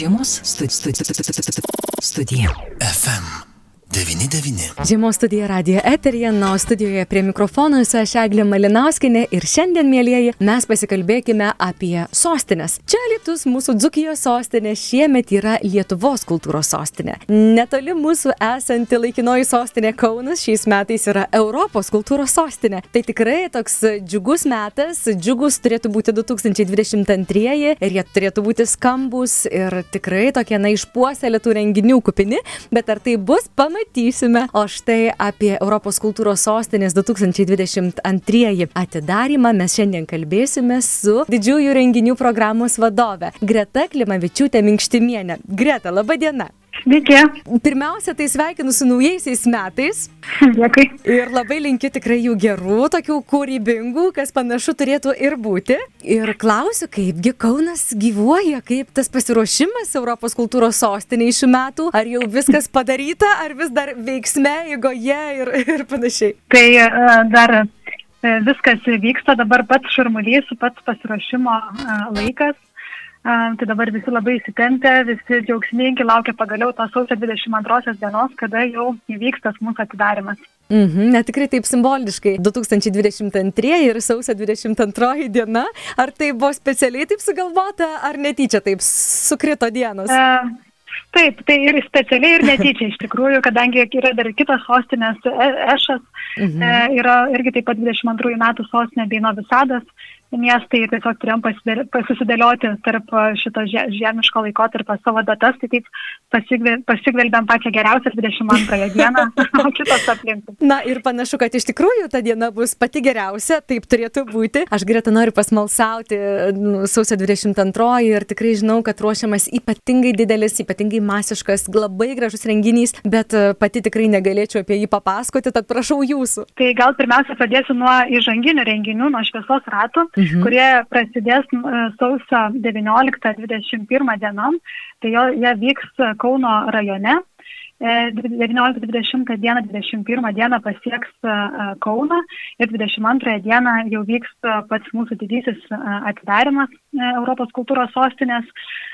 Žiemos studi studi studi studija. FM 99. Žiemos studija radio eterija, na, o studijoje prie mikrofono esu aš Eglė Malinauskinė ir šiandien, mėlyjeji, mes pasikalbėkime apie sostinės. Čia Lietus mūsų Dzukijos sostinė šiemet yra Lietuvos kultūros sostinė. Netoli mūsų esanti laikinoji sostinė Kaunas šiais metais yra Europos kultūros sostinė. Tai tikrai toks džiugus metas, džiugus turėtų būti 2022 ir jie turėtų būti skambus ir tikrai tokie, na, išpuoselėtų renginių kupini, bet ar tai bus, pamatysime pamatysime. O štai apie Europos kultūros sostinės 2022 atidarimą mes šiandien kalbėsime su didžiųjų renginių programos vadove Greta Klimavičiūtė Minkštimienė. Greta, laba diena. Sveiki. Pirmiausia, tai sveikinu su naujaisiais metais. Dėkui. Ir labai linkiu tikrai jų gerų, tokių kūrybingų, kas panašu turėtų ir būti. Ir klausiu, kaipgi Kaunas gyvuoja, kaip tas pasiruošimas Europos kultūros sostiniai šių metų, ar jau viskas padaryta, ar vis dar veiksme, įgoje ir, ir panašiai. Tai e, dar e, viskas vyksta, dabar pats šurmulys, pats pasiruošimo e, laikas. Tai dabar visi labai įsitempę, visi džiaugsmingi laukia pagaliau tos sausio 22 dienos, kada jau įvyks tas mūsų atidarimas. Mhm, net tikrai taip simboliškai. 2022 ir sausio 22 diena. Ar tai buvo specialiai taip sugalvota, ar netyčia taip sukrito dienos? E, Taip, tai ir specialiai, ir netyčia iš tikrųjų, kadangi yra dar kitas sostinės Ešas, mhm. e, yra irgi taip pat 22 metų sostinė bei Novisadas, miestai ir tiesiog turėjom pasisidėlioti tarp šito žemiško laikotarpio savo datas, tai taip pasigvelbėm pačią geriausią 22 dieną, o kitos aplinkui. Na ir panašu, kad iš tikrųjų ta diena bus pati geriausia, taip turėtų būti. Aš greta noriu pasmalsauti nu, sausio 22 ir tikrai žinau, kad ruošiamas ypatingai didelis, ypatingai masiškas, labai gražus renginys, bet pati tikrai negalėčiau apie jį papasakoti, tad prašau jūsų. Tai gal pirmiausia pradėsiu nuo įžanginių renginių, nuo šviesos ratų mhm. kurie prasidės sausio 19-21 dienom. Tai jo, jie vyks Kauno rajone. 19-20 dieną, 21 dieną pasieks Kauną ir 22 dieną jau vyks pats mūsų didysis atidarimas Europos kultūros sostinės.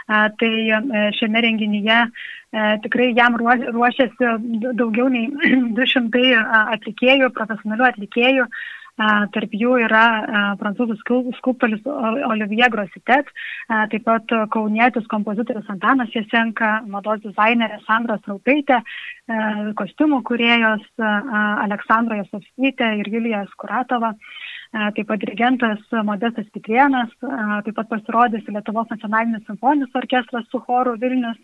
Tai šiame renginyje tikrai jam ruošiasi daugiau nei 200 atlikėjų, profesionalių atlikėjų Tarp jų yra prancūzų skulptorius Olivier Grositet, taip pat kaunietis kompozitorius Antanas Jesenka, mados dizainerė Sandra Straupaitė, kostiumų kuriejos Aleksandra Jasovskytė ir Julija Skuratova taip pat dirigentas Modestas Pitrienas, taip pat pasirodys Lietuvos nacionalinis simfoninis orkestras su choru Vilnius,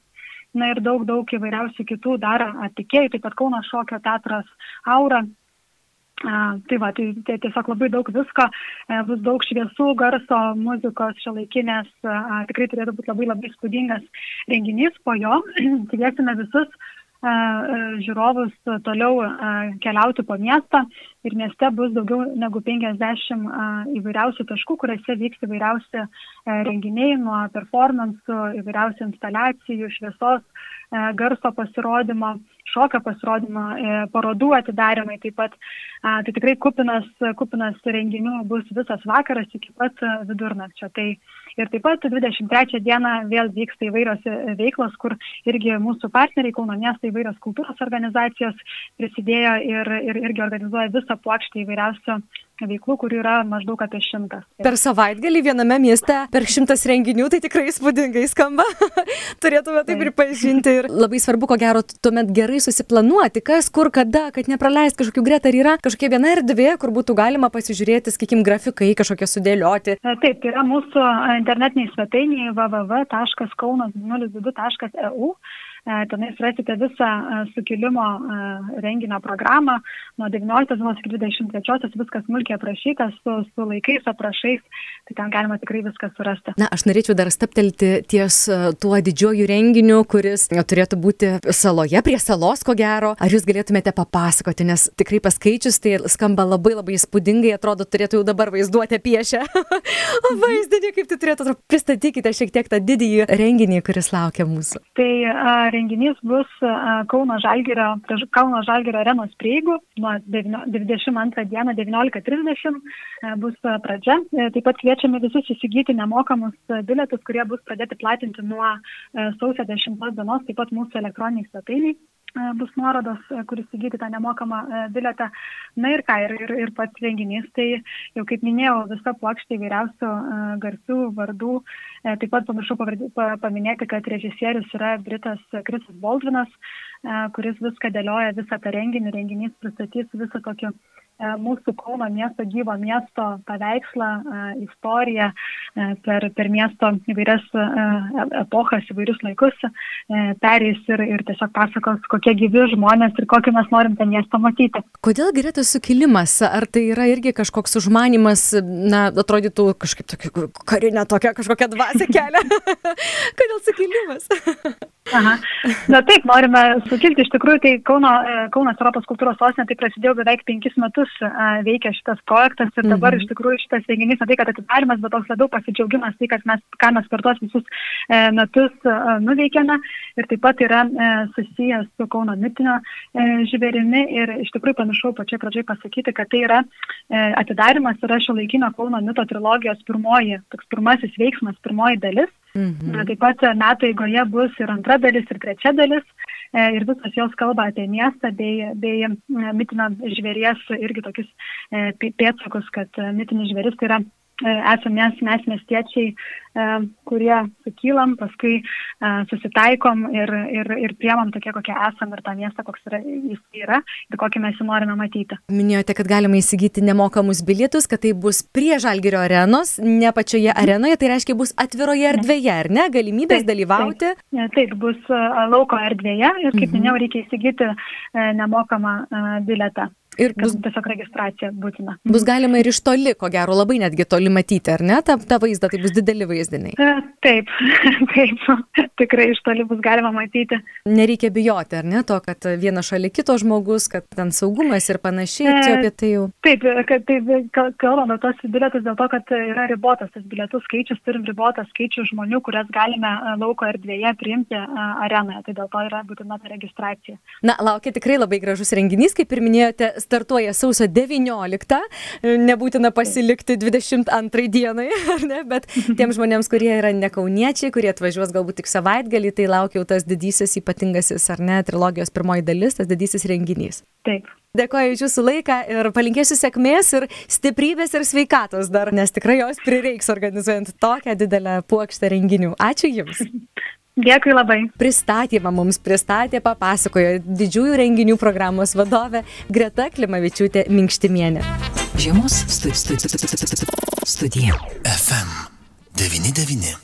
na ir daug, daug įvairiausių kitų dar atlikėjų, taip pat Kauno šokio teatras Aura, tai va, tai, tiesiog labai daug visko, e, bus daug šviesų, garso, muzikos, šiolaikinės, tikrai turėtų būti labai labai spūdingas renginys, po jo. Kviesime visus žiūrovus toliau keliauti po miestą ir mieste bus daugiau negu 50 a, įvairiausių taškų, kuriuose vyks įvairiausi e, renginiai nuo performansų, įvairiausių instaliacijų, šviesos, a, garso pasirodymo šokio pasirodymo, e, parodų atidarimai taip pat. Tai tikrai kupinas, kupinas renginių bus visas vakaras iki pat vidurnakčio. Tai ir taip pat 23 dieną vėl vyksta įvairios veiklos, kur irgi mūsų partneriai, Kauno miesto įvairios kultūros organizacijos prisidėjo ir, ir irgi organizuoja visą plokštę įvairiausių veiklų, kurių yra maždaug apie šimtas. Per savaitgalį viename mieste per šimtas renginių, tai tikrai įspūdingai skamba. Turėtume tai pripažinti ir labai svarbu, ko gero, tuomet gerai susiplanuoti, kas, kur, kada, kad nepraleist kažkokių gretą, ar yra kažkokia viena erdvė, kur būtų galima pasižiūrėti, sakykim, grafikai kažkokie sudėlioti. Taip, tai yra mūsų internetiniai svetainiai www.kaunas02.eu. E, tenais rasite visą e, sukilimo e, renginio programą nuo 19 dienos iki 23 viskas smulkiai aprašyta su, su laikais, aprašais, tai ten galima tikrai viską surasti. Na, aš norėčiau dar staptelti ties tuo didžiuoju renginiu, kuris turėtų būti saloje, prie salos, ko gero. Ar jūs galėtumėte papasakoti, nes tikrai paskaičius tai skamba labai labai įspūdingai, atrodo, turėtų jau dabar vaizduoti piešę. vaizdinį, kaip tai turėtų, pristatykite šiek tiek tą didįjį renginį, kuris laukia mūsų. Tai uh, renginys bus Kauno Žalgirio, Kauno Žalgirio arenos prieigų nuo 22 dieną 19.30 bus pradžia. Taip pat kviečiame visus įsigyti nemokamus bilietus, kurie bus pradėti platinti nuo sausio 10 dienos, taip pat mūsų elektroniniai svetainiai. E, bus nuorodos, e, kuris įgyti tą nemokamą e, biletą. Na ir ką, ir, ir, ir pats renginys, tai jau kaip minėjau, visa plokštė įvairiausių garsių vardų. Taip pat pamiršau paminėti, kad režisierius yra Britas Krisas Baldvinas, kuris viską dėlioja, visą tą renginį, renginys pristatys visą tokį E, mūsų Kauno miesto gyvo miesto paveikslą, e, istoriją e, per, per miesto įvairias epochas, įvairius laikus, perės ir, ir tiesiog pasakos, kokie gyvi žmonės ir kokį mes norim tą miestą matyti. Kodėl Greta sukilimas? Ar tai yra irgi kažkoks užmanimas, na, atrodytų kažkaip tokia karinė tokia kažkokia dvasia kelia? Kodėl sukilimas? Aha. Na taip, norime sukilti. Iš tikrųjų, tai Kauno, Kaunas Europos kultūros sostinė tai prasidėjo beveik penkis metus veikia šitas projektas ir dabar mhm. iš tikrųjų šitas renginys, ne tai, kad atidarimas, bet toks labiau pasidžiaugimas, tai, kad mes, ką mes per tuos visus e, metus e, nuveikėme ir taip pat yra e, susijęs su Kauno mitinio e, žvėrimi ir iš tikrųjų pamiršau pačioj pradžioj pasakyti, kad tai yra e, atidarimas yra šio laikinio Kauno mito trilogijos pirmoji, toks pirmasis veiksmas, pirmoji dalis. Mhm. Taip pat metų eigoje bus ir antra dalis, ir trečia dalis. E, ir visos jos kalba apie miestą bei, bei e, mitinio žvėries irgi tokius e, pėtsakus, kad mitinis žvėris tai yra esame mes, mes miestiečiai, kurie sukylam, paskui susitaikom ir, ir, ir priemam tokie, kokie esame ir tą miestą, koks yra, jis yra ir kokį mes jį norime matyti. Minėjote, kad galima įsigyti nemokamus bilietus, kad tai bus prie Žalgirio arenos, ne pačioje arenoje, tai reiškia bus atviroje erdvėje, ar ne? Galimybės taip, dalyvauti? Taip, taip, bus lauko erdvėje ir, kaip mhm. minėjau, reikia įsigyti nemokamą bilietą. Ir bus tiesiog registracija būtina. Bus galima ir iš toli, ko gero, labai netgi toli matyti, ar ne, tą, tą vaizdą, tai bus dideli vaizdiniai. E, taip, taip, tikrai iš toli bus galima matyti. Nereikia bijoti, ar ne, to, kad vienas šalia kito žmogus, kad ten saugumas ir panašiai, e, čia apie tai jau. Taip, kad taip, kalbam apie tos bilietus dėl to, kad yra ribotas tas bilietų skaičius, turim ribotą skaičių žmonių, kurias galime e, lauko erdvėje priimti arenoje, tai dėl to yra būtina ta registracija. Na, laukia tikrai labai gražus renginys, kaip ir minėjote, startuoja sausio 19, nebūtina pasilikti 22 dienai, ar ne, bet tiem žmonėms, kurie yra nekauniečiai, kurie atvažiuos galbūt tik savaitgalį, tai laukia jau tas didysis ypatingasis, ar ne, trilogijos pirmoji dalis, tas didysis renginys. Taip. Dėkoju iš jūsų laiką ir palinkėsiu sėkmės ir stiprybės ir sveikatos dar, nes tikrai jos prireiks organizuojant tokią didelę puokštę renginių. Ačiū Jums. Dėkui labai. Pristatymą mums pristatė, papasakojo didžiųjų renginių programos vadovė Greta Klimavičiūtė Minkštimienė. Žiemos studija. FM 99.